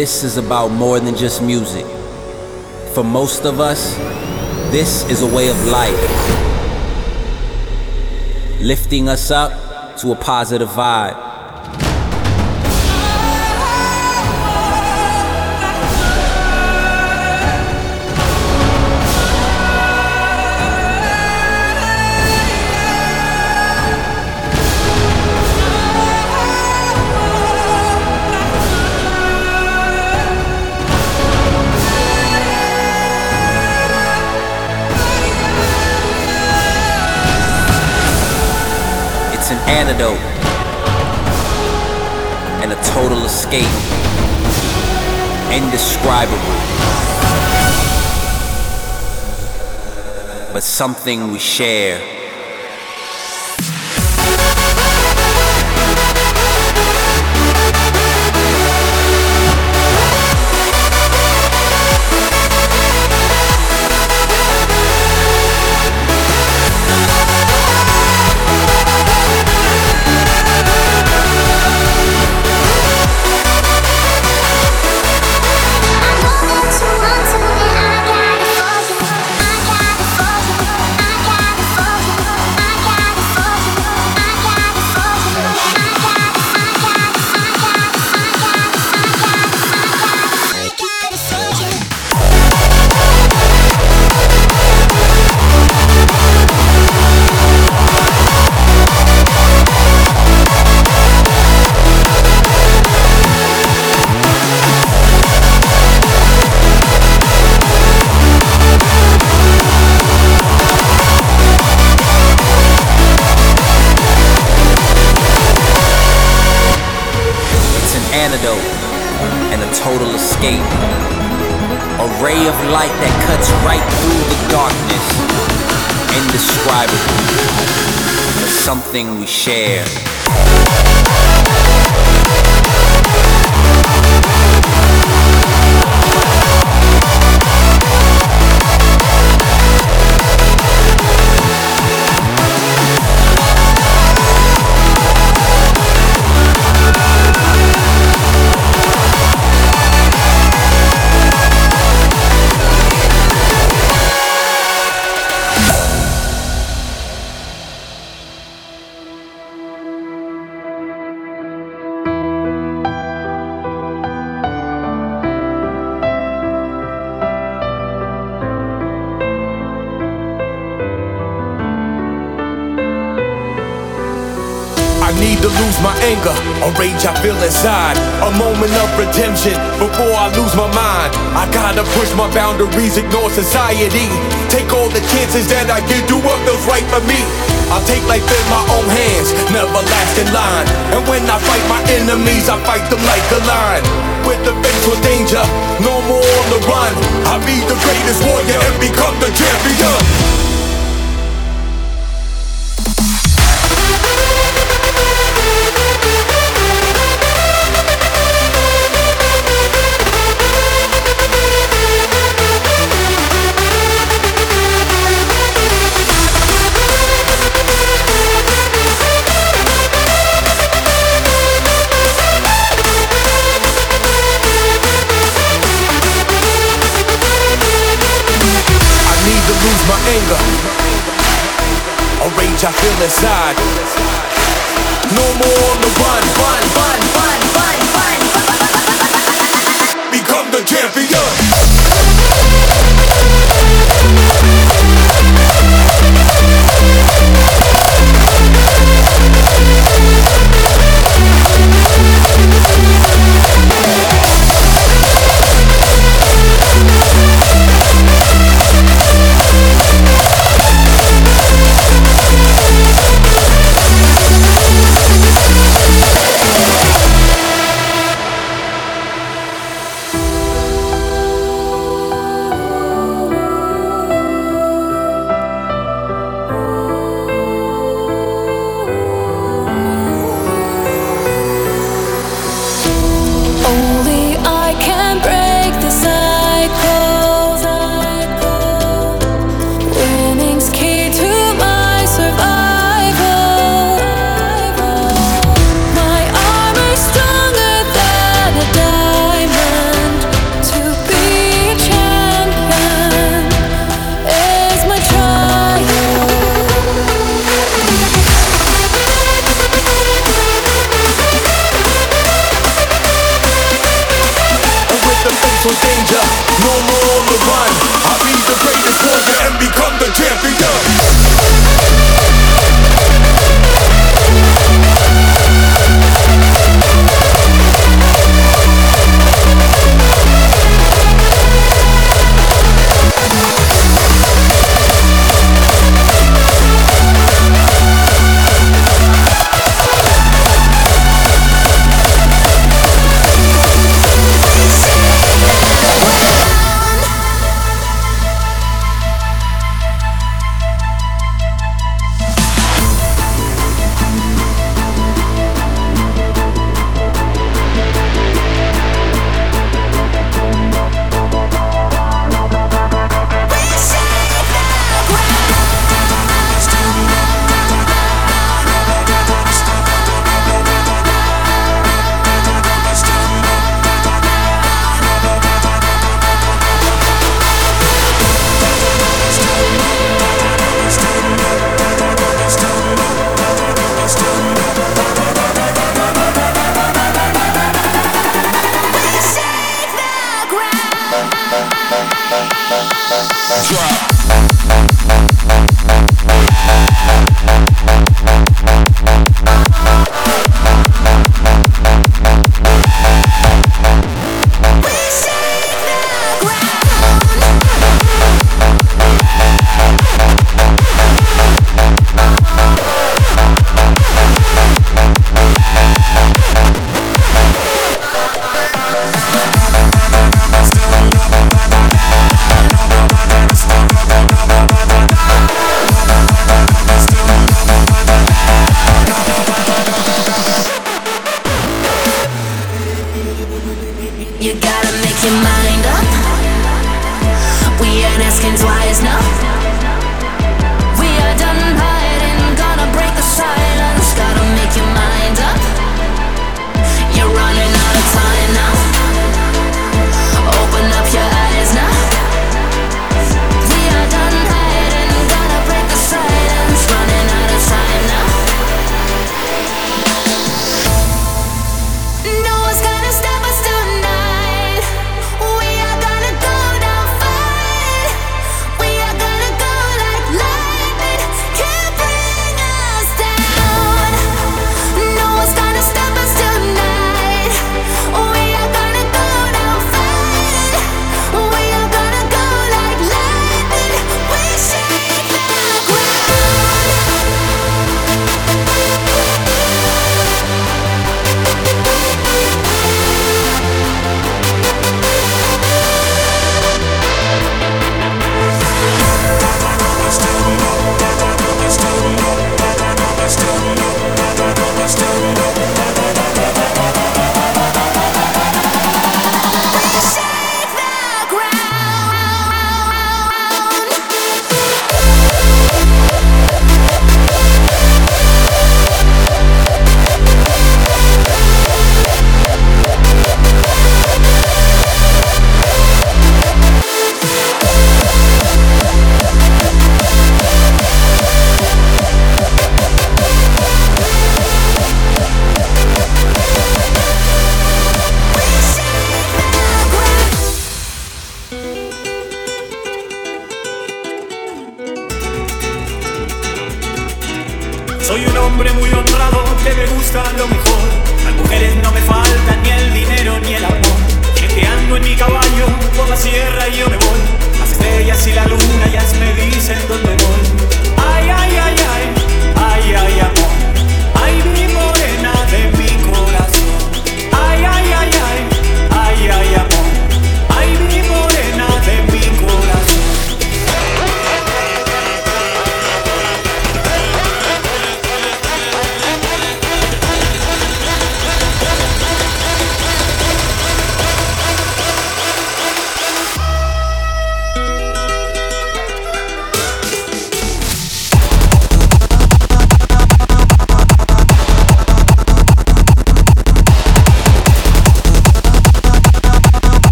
this is about more than just music. For most of us, this is a way of life, lifting us up to a positive vibe. Antidote and a total escape. Indescribable. But something we share. Something we share. Rage I feel inside. A moment of redemption before I lose my mind. I gotta push my boundaries, ignore society. Take all the chances that I get, do what feels right for me. I'll take life in my own hands, never last in line. And when I fight my enemies, I fight them like a lion. With the face with danger, no more on the run. I'll be the greatest warrior and become the champion. I feel inside. No more on the run, run, run,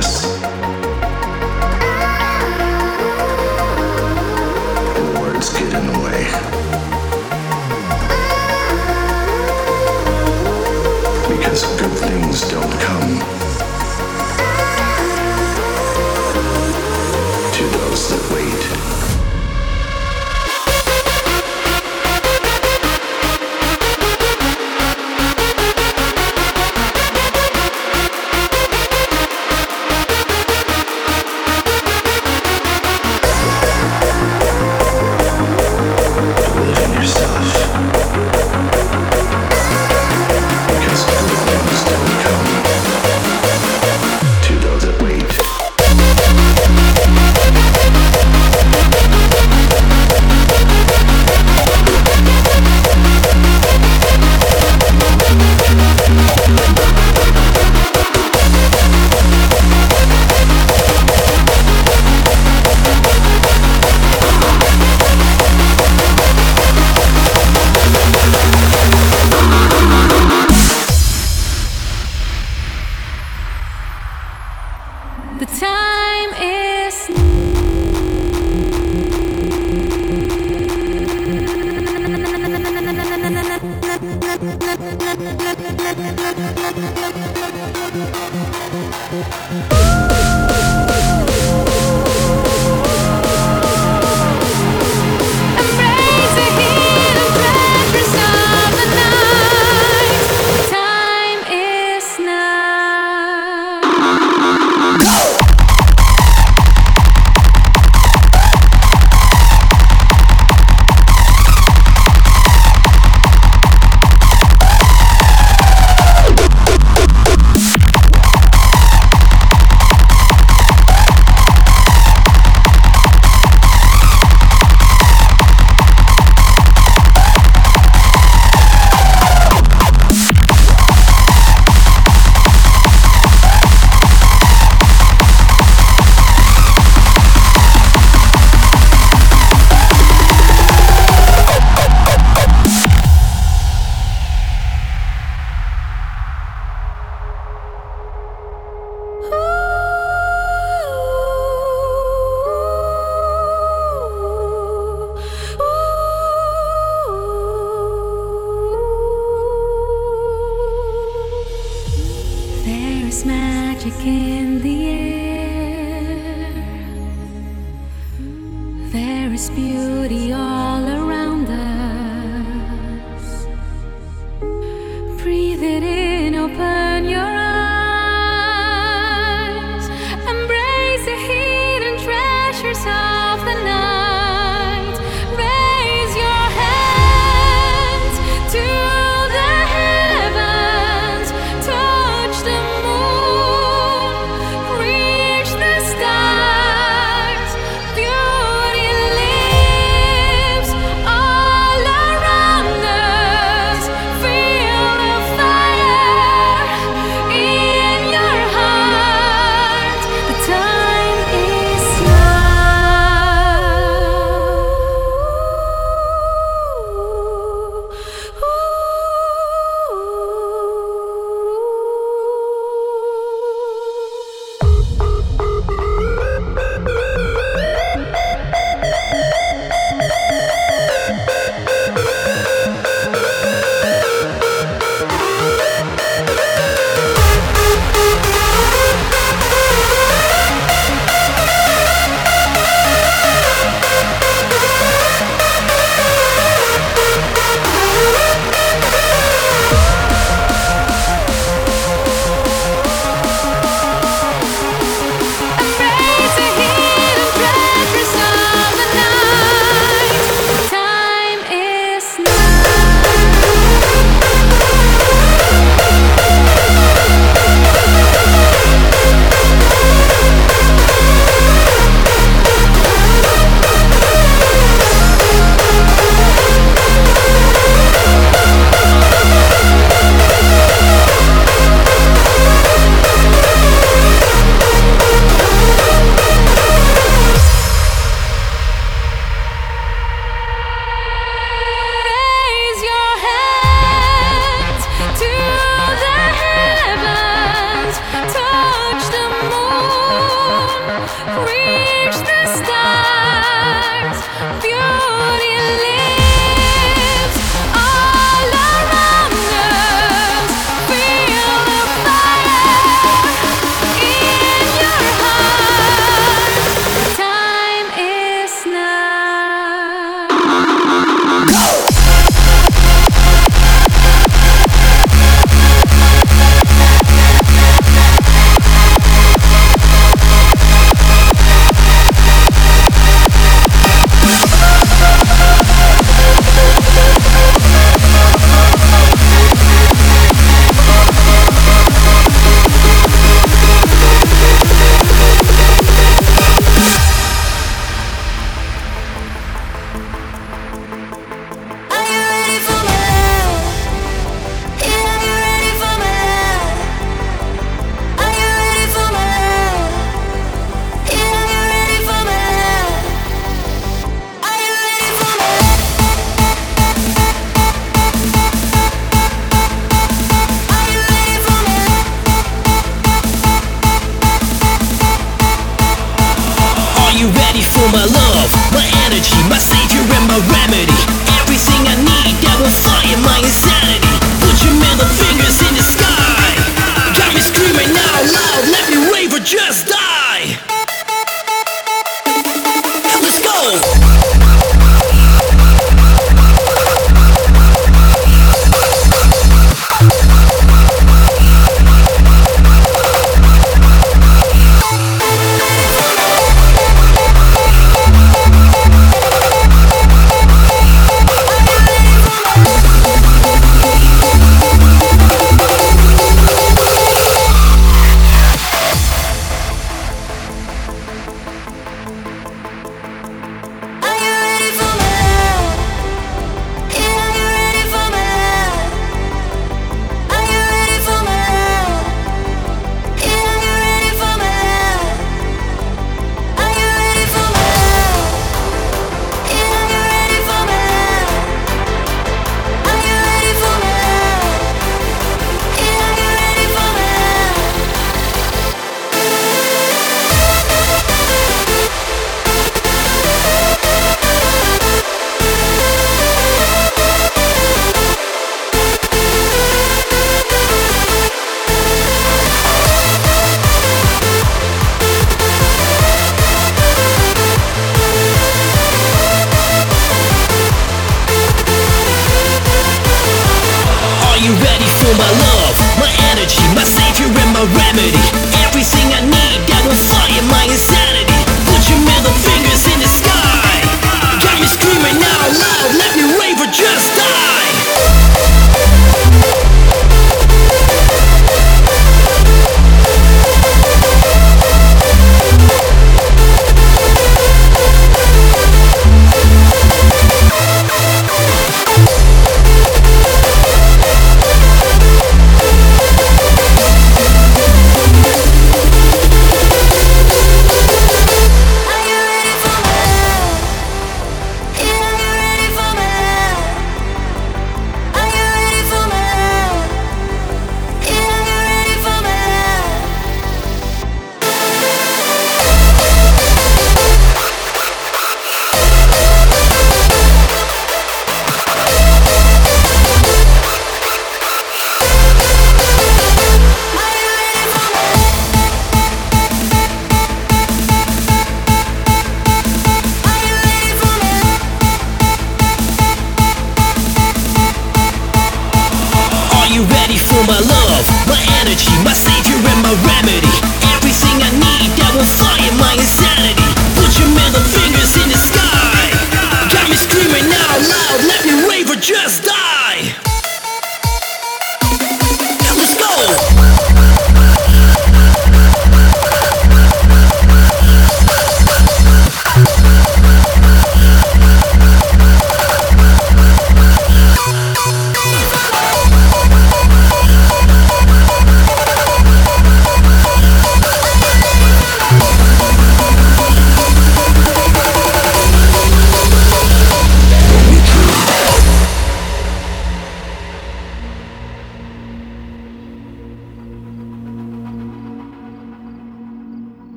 come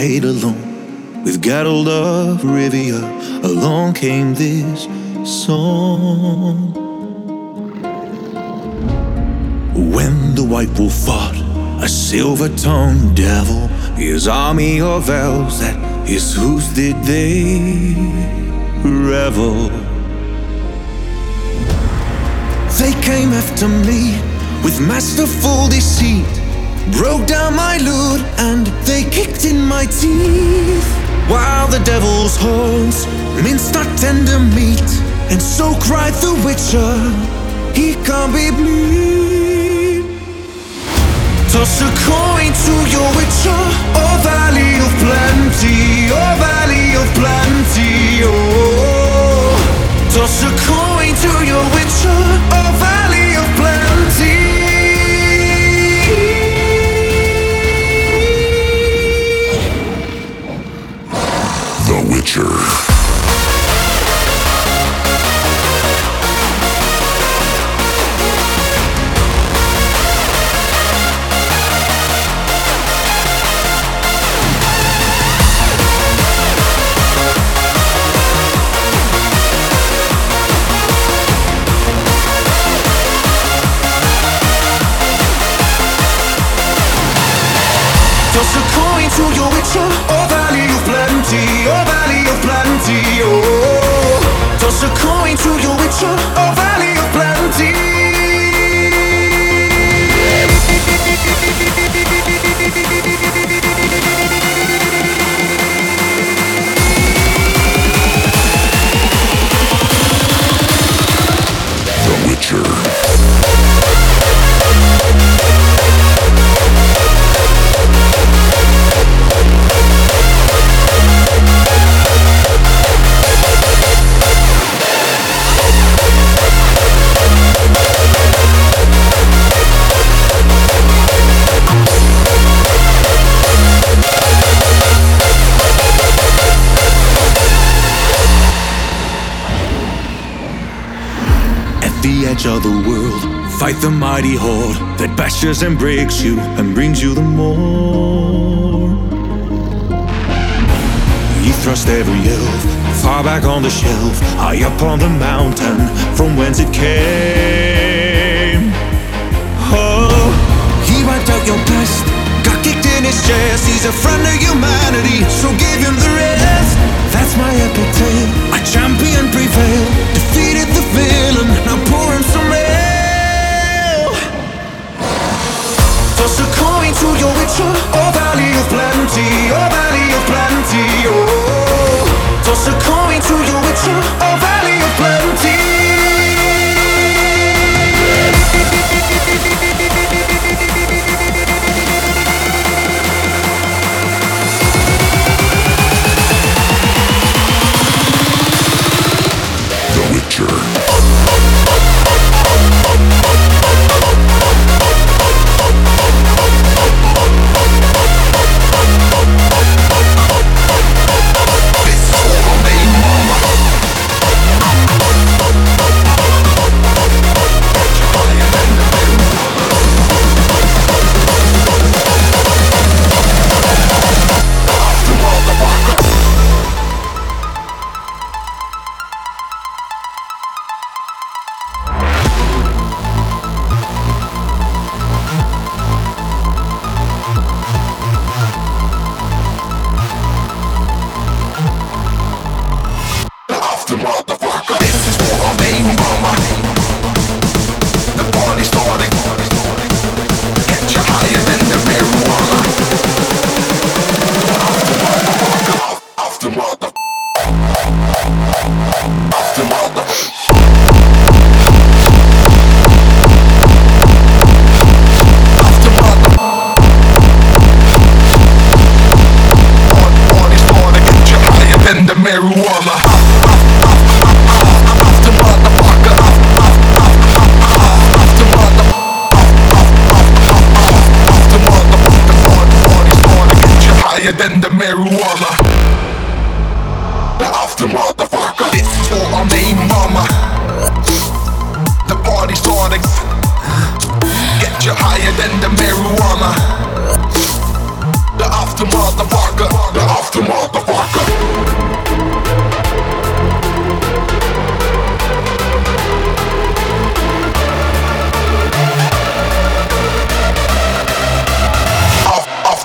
quite alone. We've Geralt of Rivia, along came this song. When the white wolf fought a silver tongued devil, his army of elves at his hoofs did they revel. They came after me with masterful deceit broke down my loot and they kicked in my teeth. While the devil's horns minced our tender meat, and so cried the witcher, he can't be bleed. Toss a coin to your witcher, oh valley of plenty, oh valley of plenty, oh. Toss a coin to your witcher. do. Oh valley of plenty, oh valley of plenty, oh. Coin to. Oh valley of plenty. The Witcher. of the world. Fight the mighty horde that bashes and breaks you and brings you the more. You thrust every elf far back on the shelf, high up on the mountain from whence it came.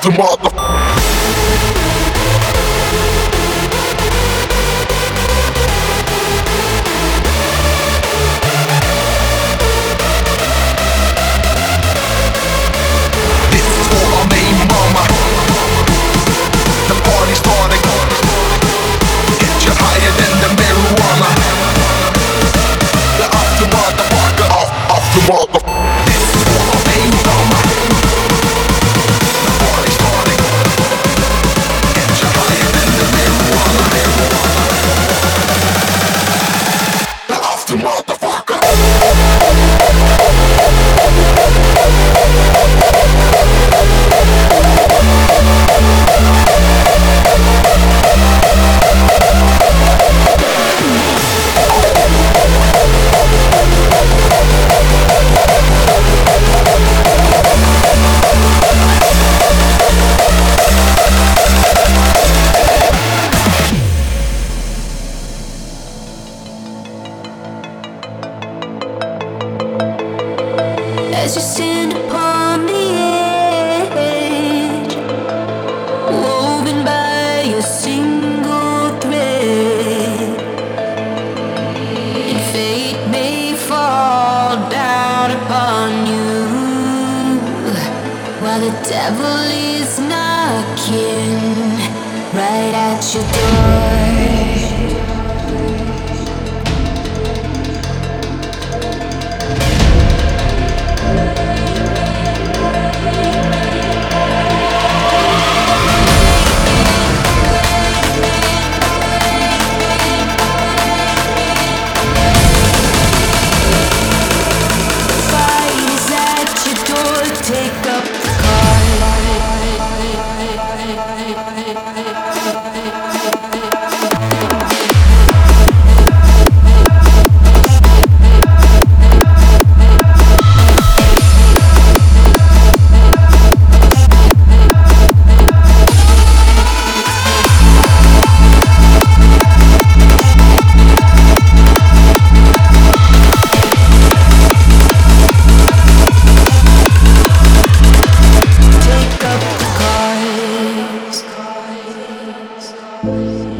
the mother. The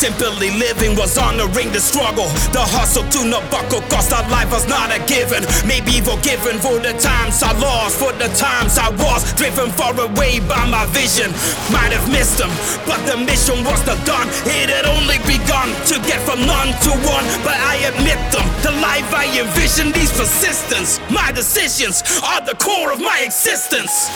simply living was honoring the struggle. The hustle to no buckle, cost our life was not a given. Maybe forgiven for the times I lost, for the times I was driven far away by my vision. Might have missed them, but the mission was the done. It had only begun to get from none to one, but I admit them. The life I envision, these persistence. My decisions are the core of my existence.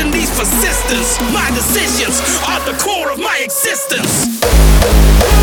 Envision, these persistence. My decisions are the core of my existence.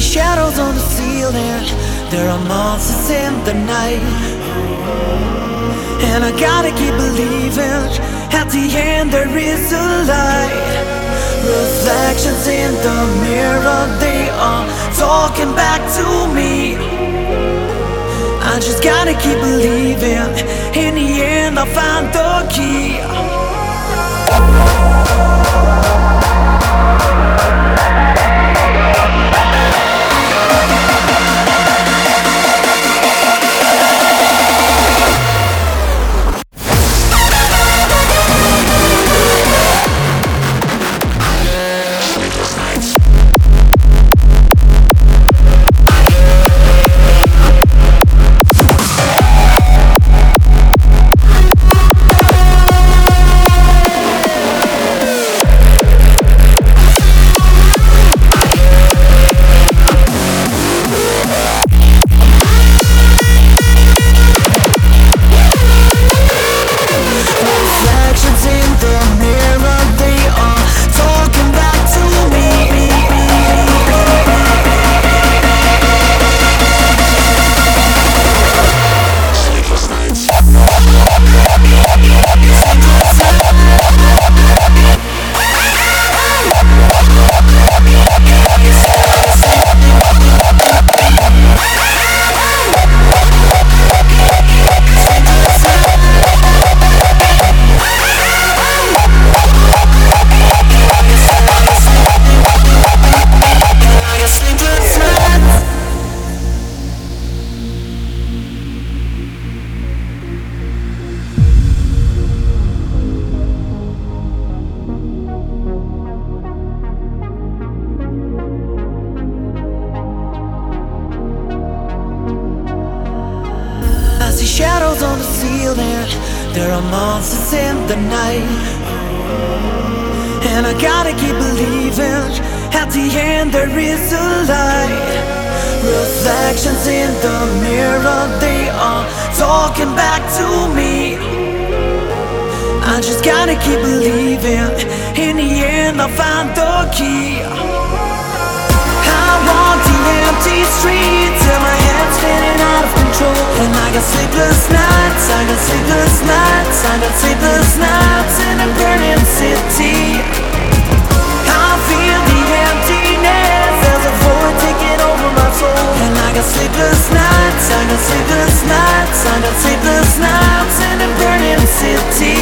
See shadows on the ceiling. There are monsters in the night. And I gotta keep believing. At the end, there is a light. Reflections in the mirror, they are talking back to me. I just gotta keep believing. In the end, I'll find the key. Got sleepless nights, I got sleepless nights, I got sleepless nights in a burning city. I feel the emptiness, there's a void taking over my soul. And I got sleepless nights, I got sleepless nights, I got sleepless nights in a burning city.